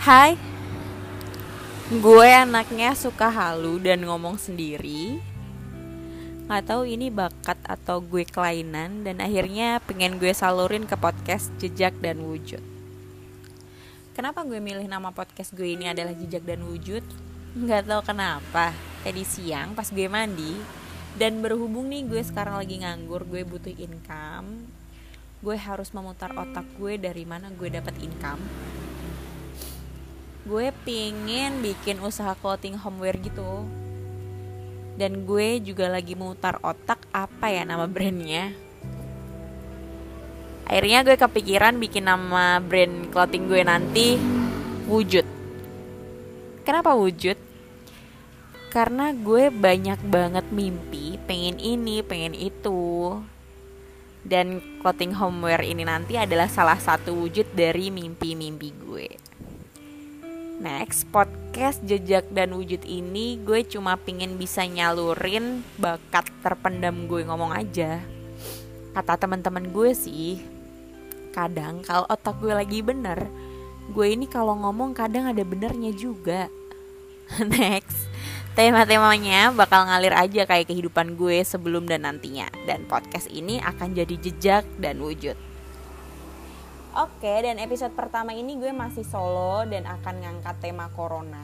Hai. Gue anaknya suka halu dan ngomong sendiri. Gak tahu ini bakat atau gue kelainan Dan akhirnya pengen gue salurin ke podcast Jejak dan Wujud. Kenapa gue milih nama podcast gue ini adalah Jejak dan Wujud? Gak tahu kenapa. Tadi siang pas gue mandi Dan berhubung nih gue sekarang lagi nganggur Gue butuh income Gue harus memutar otak gue dari mana gue dapat income gue pingin bikin usaha clothing homeware gitu. Dan gue juga lagi mutar otak apa ya nama brandnya. Akhirnya gue kepikiran bikin nama brand clothing gue nanti wujud. Kenapa wujud? Karena gue banyak banget mimpi pengen ini pengen itu. Dan clothing homeware ini nanti adalah salah satu wujud dari mimpi-mimpi gue Next, podcast Jejak dan Wujud ini gue cuma pingin bisa nyalurin bakat terpendam gue ngomong aja. Kata teman-teman gue sih, kadang kalau otak gue lagi bener, gue ini kalau ngomong kadang ada benernya juga. Next, tema-temanya bakal ngalir aja kayak kehidupan gue sebelum dan nantinya. Dan podcast ini akan jadi jejak dan wujud. Oke, dan episode pertama ini gue masih solo dan akan ngangkat tema corona.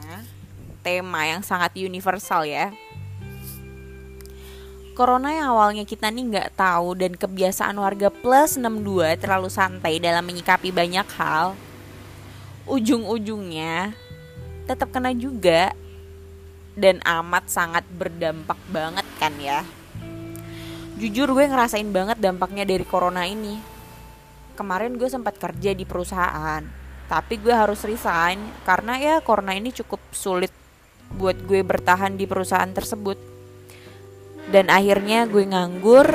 Tema yang sangat universal ya. Corona yang awalnya kita nih nggak tahu dan kebiasaan warga plus 62 terlalu santai dalam menyikapi banyak hal. Ujung-ujungnya tetap kena juga dan amat sangat berdampak banget kan ya. Jujur gue ngerasain banget dampaknya dari corona ini kemarin gue sempat kerja di perusahaan tapi gue harus resign karena ya corona ini cukup sulit buat gue bertahan di perusahaan tersebut. Dan akhirnya gue nganggur.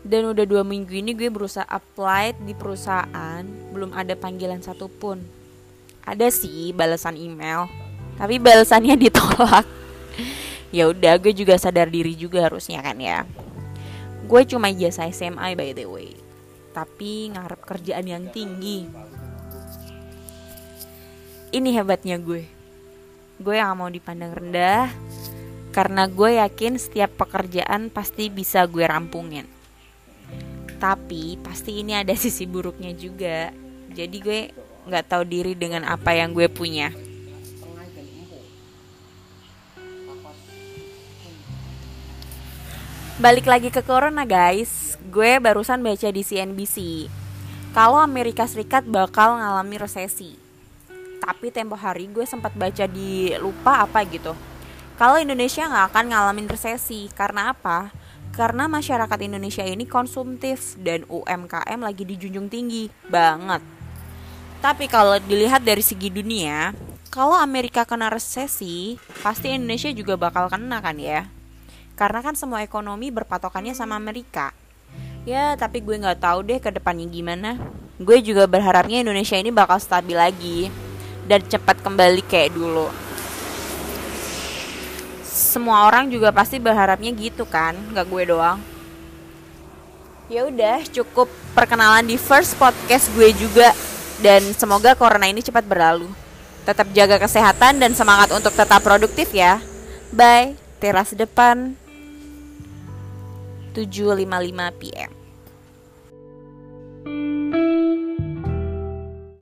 Dan udah dua minggu ini gue berusaha apply di perusahaan belum ada panggilan satupun. Ada sih balasan email tapi balasannya ditolak. Ya udah gue juga sadar diri juga harusnya kan ya gue cuma ijazah SMA by the way. Tapi ngarep kerjaan yang tinggi. Ini hebatnya gue. Gue yang mau dipandang rendah karena gue yakin setiap pekerjaan pasti bisa gue rampungin. Tapi pasti ini ada sisi buruknya juga. Jadi gue nggak tahu diri dengan apa yang gue punya Balik lagi ke corona guys, gue barusan baca di CNBC kalau Amerika Serikat bakal ngalami resesi. Tapi tempo hari gue sempat baca di lupa apa gitu. Kalau Indonesia nggak akan ngalamin resesi karena apa? Karena masyarakat Indonesia ini konsumtif dan UMKM lagi dijunjung tinggi banget. Tapi kalau dilihat dari segi dunia, kalau Amerika kena resesi, pasti Indonesia juga bakal kena kan ya karena kan semua ekonomi berpatokannya sama Amerika. Ya tapi gue nggak tahu deh ke depannya gimana. Gue juga berharapnya Indonesia ini bakal stabil lagi dan cepat kembali kayak dulu. Semua orang juga pasti berharapnya gitu kan nggak gue doang. Ya udah cukup perkenalan di first podcast gue juga. Dan semoga corona ini cepat berlalu. Tetap jaga kesehatan dan semangat untuk tetap produktif ya. Bye teras depan 7.55 PM.